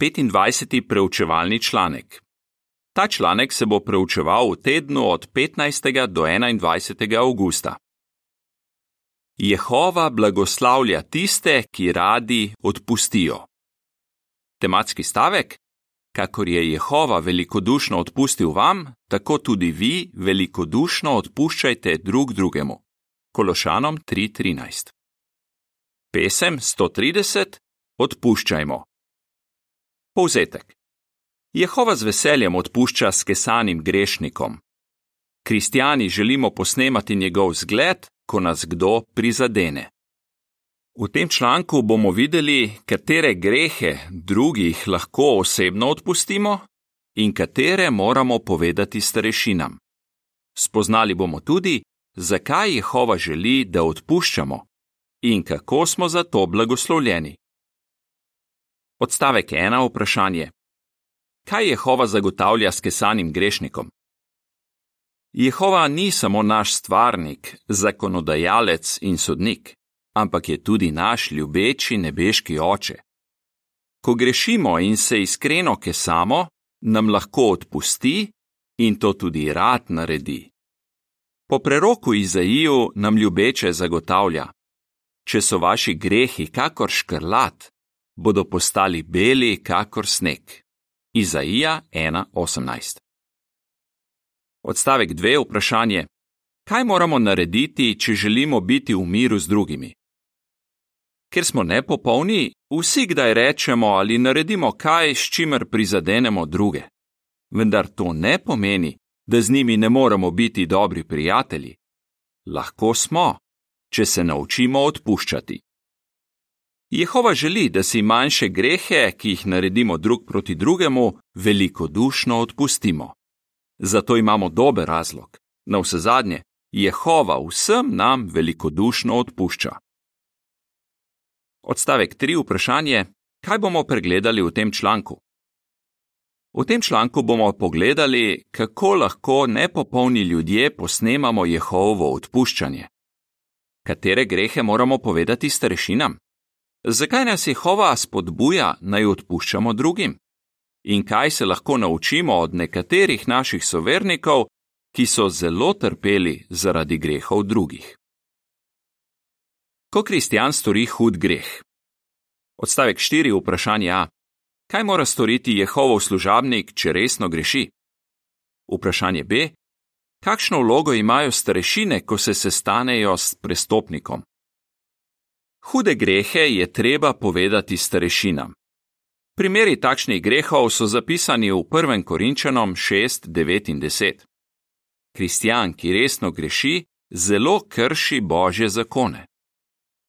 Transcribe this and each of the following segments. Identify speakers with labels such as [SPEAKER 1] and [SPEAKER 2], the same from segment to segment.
[SPEAKER 1] 25. preučevalni članek. Ta članek se bo preučeval v tednu od 15. do 21. augusta. Jehova blagoslavlja tiste, ki radi odpustijo. Tematski stavek: Kakor je Jehova velikodušno odpustil vam, tako tudi vi velikodušno odpuščajte drug drugemu. Kološanom 3:13. Pesem 130: Odpuščajmo. Povzetek. Jehova z veseljem odpušča skesanim grešnikom. Kristijani želimo posnemati njegov zgled, ko nas kdo prizadene. V tem članku bomo videli, katere grehe drugih lahko osebno odpustimo in katere moramo povedati starešinam. Spoznali bomo tudi, zakaj Jehova želi, da odpuščamo in kako smo za to blagoslovljeni. Odstavek 1. Vprašanje: Kaj Jehova zagotavlja skesanim grešnikom? Jehova ni samo naš stvarnik, zakonodajalec in sodnik, ampak je tudi naš ljubeči nebeški oče. Ko grešimo in se iskreno kesamo, nam lahko odpusti in to tudi rad naredi. Po preroku Izaiju nam ljubeče zagotavlja: Če so vaši grehi kakor škrlat, bodo postali beli kakor sneg. Izaija 1:18. Odstavek 2. Vprašanje: Kaj moramo narediti, če želimo biti v miru z drugimi? Ker smo nepopolni, vsi kdaj rečemo ali naredimo kaj, s čimer prizadenemo druge. Vendar to ne pomeni, da z njimi ne moremo biti dobri prijatelji. Lahko smo, če se naučimo odpuščati. Jehova želi, da si manjše grehe, ki jih naredimo drug proti drugemu, velikodušno odpustimo. Zato imamo dober razlog. Na vse zadnje, Jehova vsem nam velikodušno odpušča. Odstavek 3. Vprašanje: Kaj bomo pregledali v tem članku? V tem članku bomo pogledali, kako lahko nepopolni ljudje posnemamo Jehovo odpuščanje. Katere grehe moramo povedati starešinam? Zakaj nas Jehova spodbuja naj odpuščamo drugim? In kaj se lahko naučimo od nekaterih naših sovernikov, ki so zelo trpeli zaradi grehov drugih? Ko kristjan stori hud greh. Odstavek 4. Vprašanje A. Kaj mora storiti Jehovov služabnik, če resno greši? Vprašanje B. Kakšno vlogo imajo starešine, ko se sestanejo s prestopnikom? Hude grehe je treba povedati starešinam. Primeri takšnih grehov so zapisani v 1. Korinčanom 6, 9 in 10. Kristjan, ki resno greši, zelo krši božje zakone.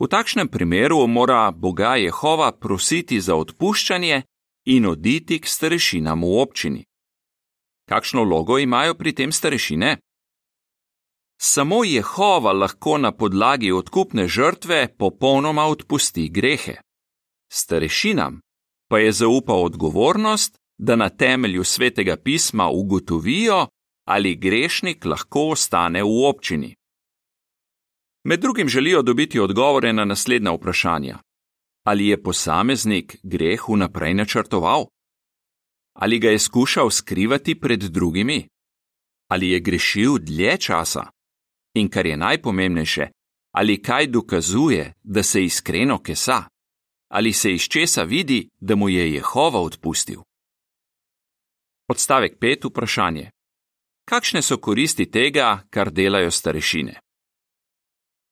[SPEAKER 1] V takšnem primeru mora Boga Jehova prositi za odpuščanje in oditi k starešinam v občini. Kakšno vlogo imajo pri tem starešine? Samo Jehova lahko na podlagi odkupne žrtve popolnoma odpusti grehe. Starešinam pa je zaupal odgovornost, da na temelju svetega pisma ugotovijo, ali grešnik lahko ostane v občini. Med drugim želijo dobiti odgovore na naslednja vprašanja: Ali je posameznik greh vnaprej načrtoval? Ali ga je skušal skrivati pred drugimi? Ali je grešil dlje časa? In kar je najpomembnejše, ali kaj dokazuje, da se iskreno kesa, ali se iz česa vidi, da mu je Jehova odpustil. Odstavek 5. Vprašanje: Kakšne so koristi tega, kar delajo starešine?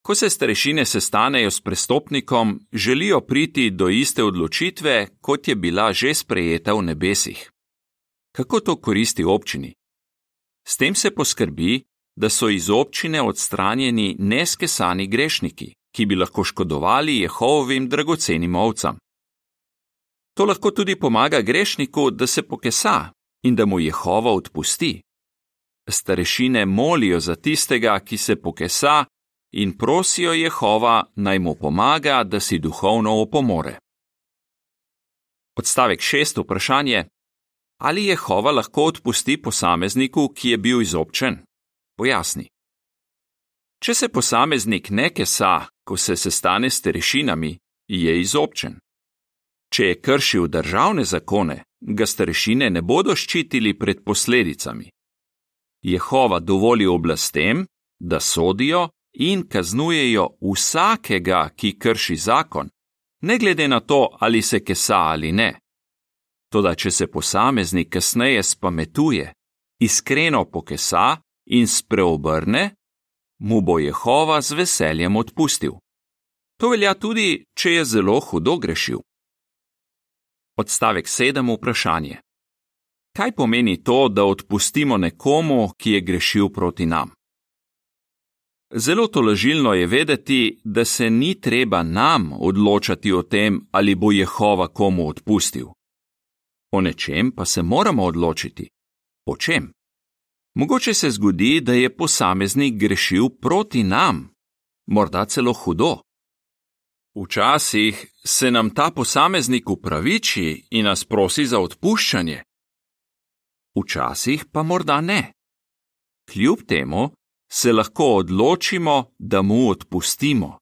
[SPEAKER 1] Ko se starešine sestanejo s prestopnikom, želijo priti do iste odločitve, kot je bila že sprejeta v nebesih. Kako to koristi občini? S tem se poskrbi, da so iz občine odstranjeni neskesani grešniki, ki bi lahko škodovali Jehovovim dragocenim ovcam. To lahko tudi pomaga grešniku, da se pokesa in da mu Jehova odpusti. Starešine molijo za tistega, ki se pokesa, in prosijo Jehova naj mu pomaga, da si duhovno opomore. Odstavek šest vprašanje: Ali Jehova lahko odpusti posamezniku, ki je bil izobčen? Pojasni. Če se posameznik ne kesa, ko se sestane s terešinami, je izobčen. Če je kršil državne zakone, ga starešine ne bodo ščitili pred posledicami. Jehova dovoli oblastem, da sodijo in kaznujejo vsakega, ki krši zakon, ne glede na to, ali se kesa ali ne. Toda, če se posameznik kasneje spametuje, iskreno pokesa in spreobrne, mu bo Jehova z veseljem odpustil. To velja tudi, če je zelo hudo grešil. Odstavek 7. Vprašanje. Kaj pomeni to, da odpustimo nekomu, ki je grešil proti nam? Zelo tolažilno je vedeti, da se ni treba nam odločati o tem, ali bo Jehova komu odpustil. O nečem pa se moramo odločiti. O čem? Mogoče se zgodi, da je posameznik grešil proti nam, morda celo hudo. Včasih se nam ta posameznik upraviči in nas prosi za odpuščanje. Včasih pa morda ne. Kljub temu se lahko odločimo, da mu odpustimo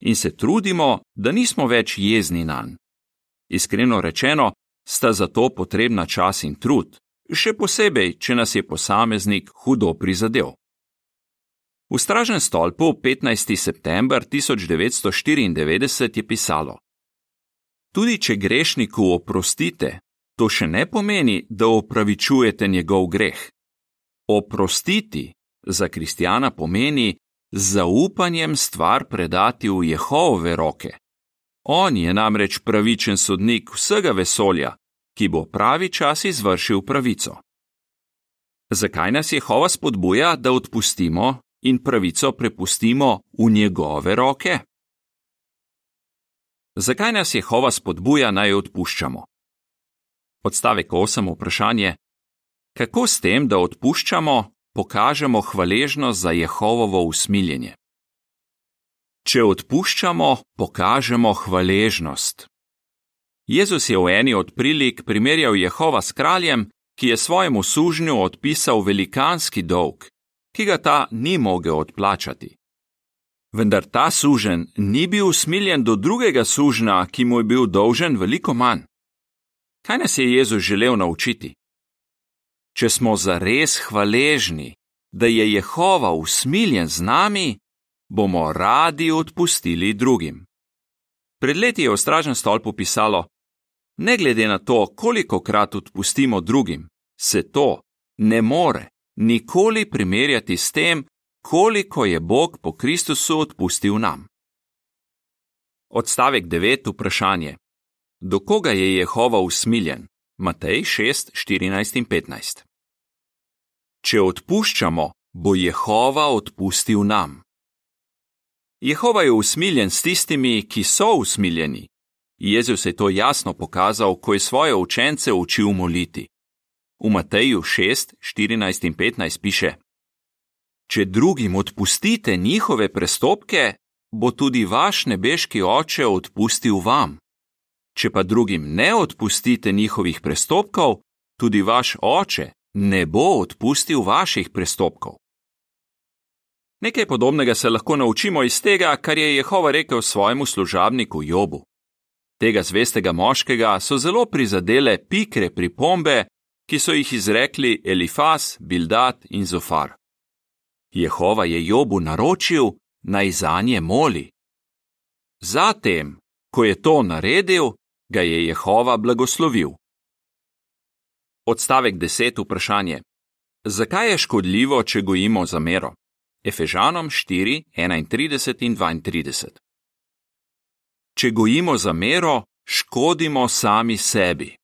[SPEAKER 1] in se trudimo, da nismo več jezni na njega. Iskreno rečeno, sta za to potrebna čas in trud, še posebej, če nas je posameznik hudo prizadel. V stražnem stolpu 15. september 1994 je pisalo: Tudi če grešniku oprostite, to še ne pomeni, da opravičujete njegov greh. Oprostiti za kristjana pomeni z zaupanjem stvar predati v Jehove roke. On je namreč pravičen sodnik vsega vesolja, ki bo pravi čas izvršil pravico. Zakaj nas Jehova spodbuja, da odpustimo in pravico prepustimo v njegove roke? Zakaj nas Jehova spodbuja naj odpuščamo? Odstavek 8. Vprašanje: Kako s tem, da odpuščamo, pokažemo hvaležnost za Jehovovo usmiljenje. Če odpuščamo, pokažemo hvaležnost. Jezus je v eni od prilik primerjal Jehova s kraljem, ki je svojemu sužnju odpisal velikanski dolg, ki ga ta ni mogel odplačati. Vendar ta sužen ni bil usmiljen do drugega sužna, ki mu je bil dolžen veliko manj. Kaj nas je Jezus želel naučiti? če smo zares hvaležni, da je Jehova usmiljen z nami, bomo radi odpustili drugim. Pred leti je v stražnem stolpu pisalo: Ne glede na to, koliko krat odpustimo drugim, se to ne more nikoli primerjati s tem, koliko je Bog po Kristusu odpustil nam. Odstavek 9. Vprašanje: Do koga je Jehova usmiljen? Matej 6, 14 in 15. Če odpuščamo, bo Jehova odpustil nam. Jehova je usmiljen s tistimi, ki so usmiljeni. Jezus je to jasno pokazal, ko je svoje učence učil moliti. V Mateju 6, 14 in 15 piše: Če drugim odpustite njihove prestopke, bo tudi vaš nebeški oče odpustil vam. Če pa drugim ne odpustite njihovih prestopkov, tudi vaš oče ne bo odpustil vaših prestopkov. Nekaj podobnega se lahko naučimo iz tega, kar je Jehova rekel svojemu služabniku Jobu. Tega zvestega moškega so zelo prizadele pikre pripombe, ki so jih izrekli Elifas, Bildat in Zofar. Jehova je Jobu naročil, naj za nje moli. Zatem, ko je to naredil, ga je Jehova blagoslovil. Odstavek 10. Vprašanje: Zakaj je škodljivo, če gojimo zamero? Efežanom 4, 31 in 32. Če gojimo zamero, škodimo sami sebi.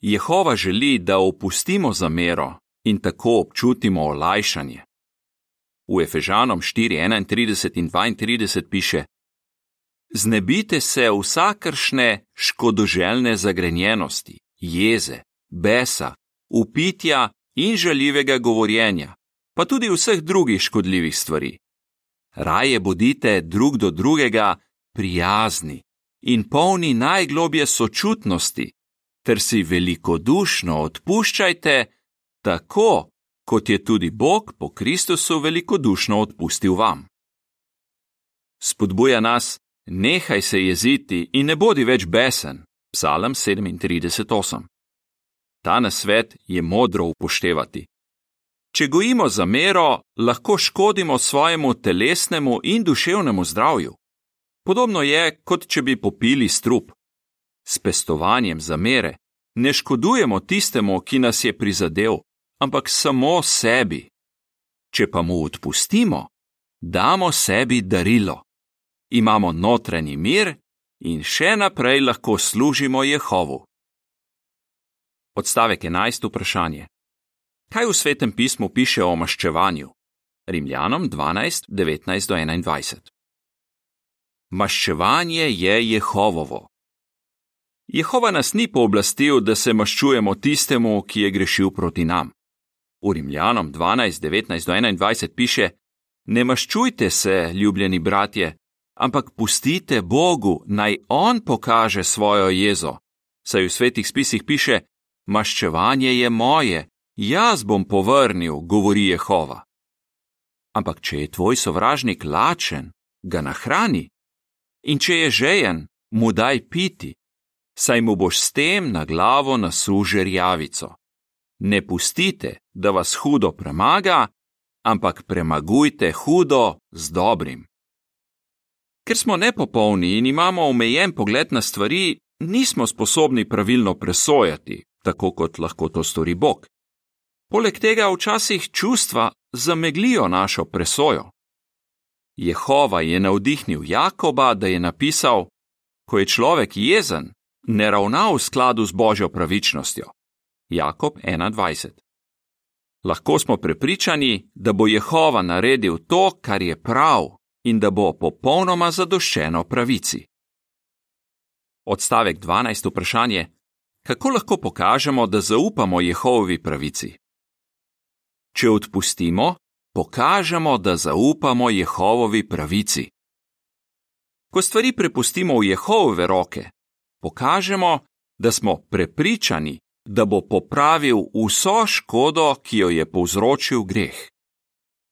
[SPEAKER 1] Jehova želi, da opustimo zamero in tako občutimo olajšanje. V Efežanom 4, 31 in 32 piše: Znebite se vsakršne škodoželjne zagrenjenosti, jeze, besa, upitja in žaljivega govorjenja, pa tudi vseh drugih škodljivih stvari. Raje bodite drug do drugega prijazni in polni najglobje sočutnosti, ter si velikodušno odpuščajte, tako kot je tudi Bog po Kristusu velikodušno odpustil vam. Spodbuja nas, nehaj se jeziti in ne bodi več besen, Psalm 37:8. Ta nasvet je modro upoštevati. Če gojimo zamero, lahko škodimo svojemu telesnemu in duševnemu zdravju. Podobno je, kot če bi popili strup. S pestovanjem zamere ne škodujemo tistemu, ki nas je prizadel, ampak samo sebi. Če pa mu odpustimo, damo sebi darilo. Imamo notranji mir in še naprej lahko služimo Jehovu. Odstavek 11. vprašanje. Kaj v svetem pismu piše o maščevanju? Rimljanom 12, 19 do 21. Maščevanje je Jehovovo. Jehova nas ni pooblastil, da se maščujemo tistemu, ki je grešil proti nam. V Rimljanom 12, 19 do 21 piše: Ne maščujte se, ljubljeni bratje, ampak pustite Bogu, naj On pokaže svojo jezo. Saj v svetih spisih piše: Maščevanje je moje, jaz bom povrnil, govori Jehova. Ampak če je tvoj sovražnik lačen, ga nahrani, in če je žejen, mu daj piti, saj mu boš s tem na glavo nasužer javico. Ne pustite, da vas hudo premaga, ampak premagujte hudo z dobrim. Ker smo nepopolni in imamo omejen pogled na stvari, nismo sposobni pravilno presojati, tako kot lahko to stori Bog. Poleg tega včasih čustva zameglijo našo presojo. Jehova je navdihnil Jakoba, da je napisal: Ko je človek jezen, ne ravna v skladu z božjo pravičnostjo. Jakob 21. Lahko smo prepričani, da bo Jehova naredil to, kar je prav, in da bo popolnoma zadoščeno pravici. Odstavek 12. vprašanje: Kako lahko pokažemo, da zaupamo Jehovovi pravici? Če odpustimo, pokažemo, da zaupamo Jehovovi pravici. Ko stvari prepustimo v Jehove roke, pokažemo, da smo prepričani, da bo popravil vso škodo, ki jo je povzročil greh.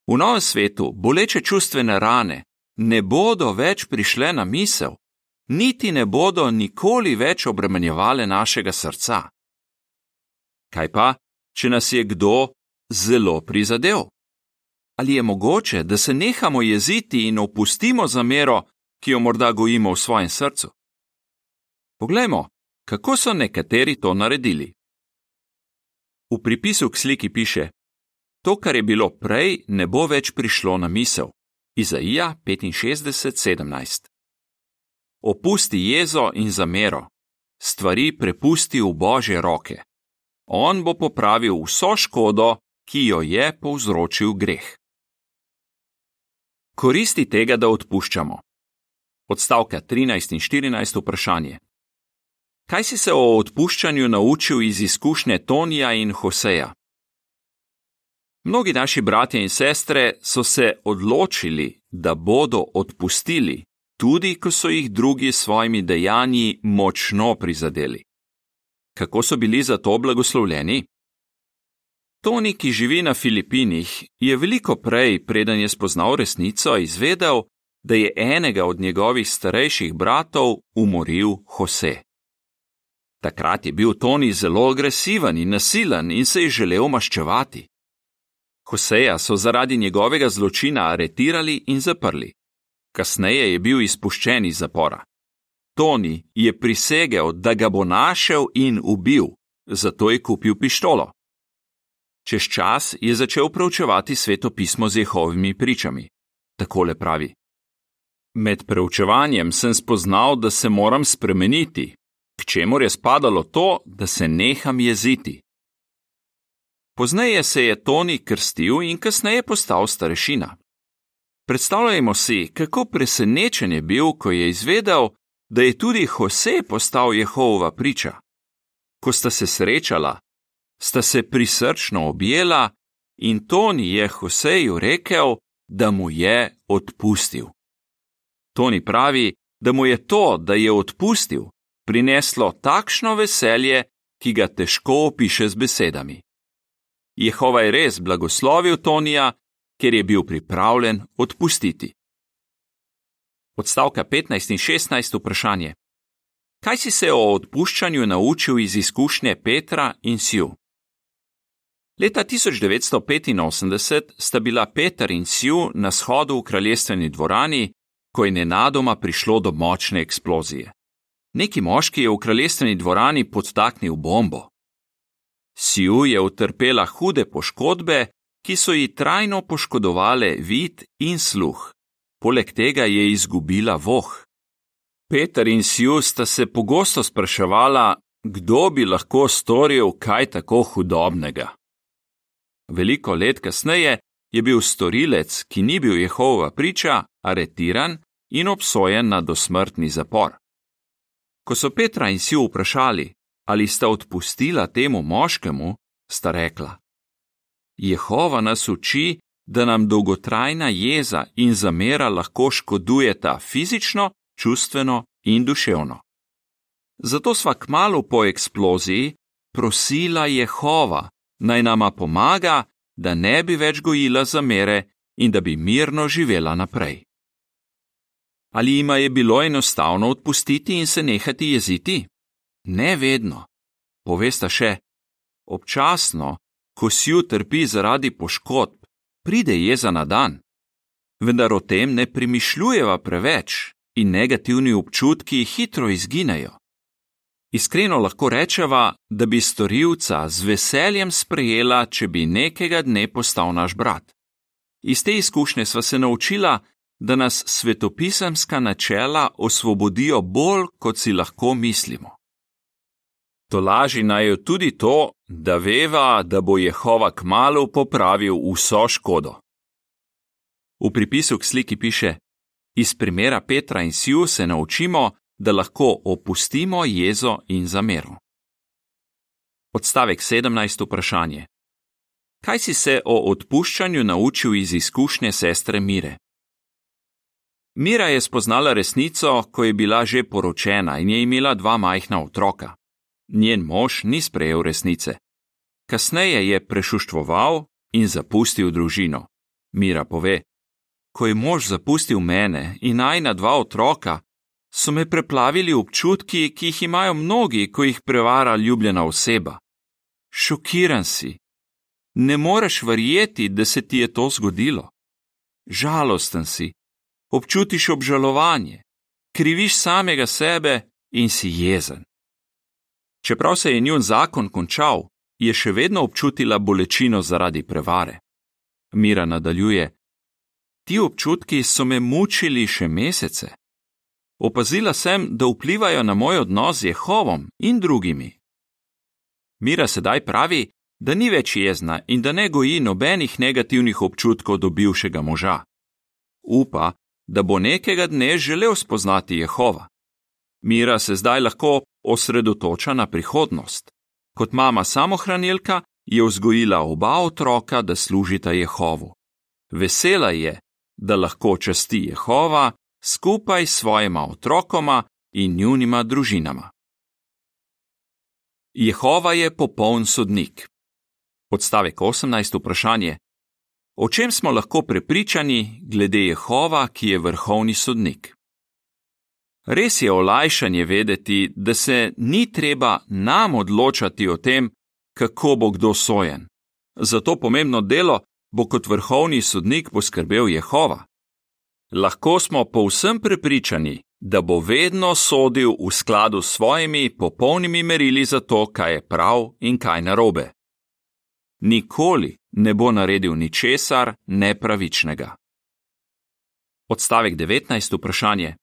[SPEAKER 1] V novem svetu boleče čustvene rane ne bodo več prišle na misel, niti ne bodo nikoli več obremenjevale našega srca. Kaj pa, če nas je kdo zelo prizadel? Ali je mogoče, da se nehamo jeziti in opustimo zamero, ki jo morda gojimo v svojem srcu? Poglejmo, kako so nekateri to naredili. V pripisu k sliki piše: To, kar je bilo prej, ne bo več prišlo na misel. Izaija 65:17. Opusti jezo in zamero, stvari prepusti v božje roke. On bo popravil vso škodo, ki jo je povzročil greh. Koristi tega, da odpuščamo. Odstavka 13 in 14 vprašanje. Kaj si se o odpuščanju naučil iz izkušnje Tonija in Hoseja? Mnogi naši bratje in sestre so se odločili, da bodo odpustili, tudi ko so jih drugi s svojimi dejanji močno prizadeli. Kako so bili za to blagoslovljeni? Toni, ki živi na Filipinih, je veliko prej, preden je spoznal resnico, izvedel, da je enega od njegovih starejših bratov umoril Hose. Takrat je bil Toni zelo agresiven in nasilen in se je želel maščevati. Hoseja so zaradi njegovega zločina aretirali in zaprli. Kasneje je bil izpuščen iz zapora. Toni je prisegel, da ga bo našel in ubil, zato je kupil pištolo. Čez čas je začel preučevati sveto pismo z Jehovimi pričami. Takole pravi: Med preučevanjem sem spoznal, da se moram spremeniti, k čemu je spadalo to, da se neham jeziti. Pozneje se je Toni krstil in kasneje postal starešina. Predstavljajmo si, kako presenečen je bil, ko je izvedel, da je tudi Jose postal Jehova priča. Ko sta se srečala, sta se prisrčno objela in Toni je Joseju rekel, da mu je odpustil. Toni pravi, da mu je to, da je odpustil, prineslo takšno veselje, ki ga težko opiše z besedami. Jehova je res blagoslovil Tonija, ker je bil pripravljen odpustiti. Odstavka 15 in 16 vprašanje. Kaj si se o odpuščanju naučil iz izkušnje Petra in Sju? Leta 1985 sta bila Peter in Sju na shodu v kraljestveni dvorani, ko je nenadoma prišlo do močne eksplozije. Neki moški je v kraljestveni dvorani podtaknil bombo. Sju je utrpela hude poškodbe, ki so ji trajno poškodovale vid in sluh. Poleg tega je izgubila voh. Peter in Sju sta se pogosto spraševala, kdo bi lahko storil kaj tako hudobnega. Veliko let kasneje je bil storilec, ki ni bil Jehova priča, aretiran in obsojen na dosmrtni zapor. Ko so Petra in Sju vprašali, ali sta odpustila temu moškemu, sta rekla: Jehova nas uči, da nam dolgotrajna jeza in zamera lahko škodujeta fizično, čustveno in duševno. Zato sva kmalo po eksploziji prosila Jehova, naj nama pomaga, da ne bi več gojila zamere in da bi mirno živela naprej. Ali jima je bilo enostavno odpustiti in se nehati jeziti? Ne vedno. Povesta še, občasno, ko si utrpi zaradi poškodb, pride jeza na dan. Vendar o tem ne premišljujeva preveč in negativni občutki hitro izginejo. Iskreno lahko rečeva, da bi storilca z veseljem sprejela, če bi nekega dne postal naš brat. Iz te izkušnje sva se naučila, da nas svetopisemska načela osvobodijo bolj, kot si lahko mislimo. To laži naj jo tudi to, da veva, da bo Jehova kmalo popravil vso škodo. V pripisu k sliki piše: Iz primera Petra in Siju se naučimo, da lahko opustimo jezo in zamero. Odstavek 17. vprašanje. Kaj si se o odpuščanju naučil iz izkušnje sestre Mire? Mira je spoznala resnico, ko je bila že poročena in je imela dva majhna otroka. Njen mož ni sprejel resnice. Kasneje je prešuštvoval in zapustil družino. Mira pove: Ko je mož zapustil mene in najna dva otroka, so me preplavili občutki, ki jih imajo mnogi, ko jih prevara ljubljena oseba. Šokiran si. Ne moreš verjeti, da se ti je to zgodilo. Žalosten si, občutiš obžalovanje, kriviš samega sebe in si jezen. Čeprav se je njun zakon končal, je še vedno občutila bolečino zaradi prevare. Mira nadaljuje: Ti občutki so me mučili še mesece. Opazila sem, da vplivajo na moj odnos z Jehovom in drugimi. Mira sedaj pravi, da ni več jezna in da ne goji nobenih negativnih občutkov do bivšega moža. Upa, da bo nekega dne želel spoznati Jehova. Mira se zdaj lahko osredotoča na prihodnost. Kot mama samohranilka je vzgojila oba otroka, da služita Jehovu. Vesela je, da lahko časti Jehova skupaj s svojima otrokoma in njunima družinama. Jehova je popoln sodnik. Odstavek 18. vprašanje: O čem smo lahko prepričani glede Jehova, ki je vrhovni sodnik? Res je olajšanje vedeti, da se ni treba nam odločati o tem, kako bo kdo sojen. Za to pomembno delo bo kot vrhovni sodnik poskrbel Jehova. Lahko smo povsem prepričani, da bo vedno sodil v skladu s svojimi popolnimi merili za to, kaj je prav in kaj narobe. Nikoli ne bo naredil ničesar nepravičnega. Odstavek 19. vprašanje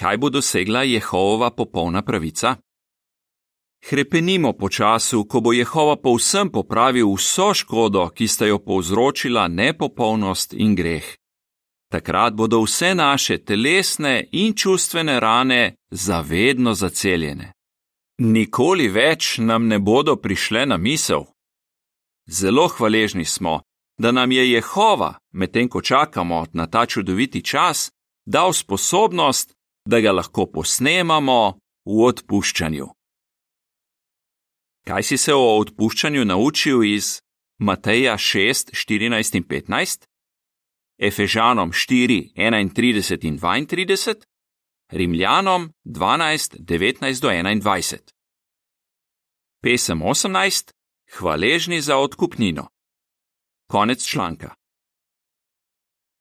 [SPEAKER 1] kaj bo dosegla Jehova popolna pravica? Hrepenimo po času, ko bo Jehova povsem popravil vso škodo, ki sta jo povzročila nepopolnost in greh. Takrat bodo vse naše telesne in čustvene rane zavedno zaceljene. Nikoli več nam ne bodo prišle na misel. Zelo hvaležni smo, da nam je Jehova, medtem ko čakamo na ta čudoviti čas, dal sposobnost, da ga lahko posnemamo v odpuščanju. Kaj si se o odpuščanju naučil iz Mateja 6, 14 in 15, Efežanom 4, 31 in 32, Rimljanom 12, 19 do 21. Pesem 18: Hvaležni za odkupnino. Konec članka.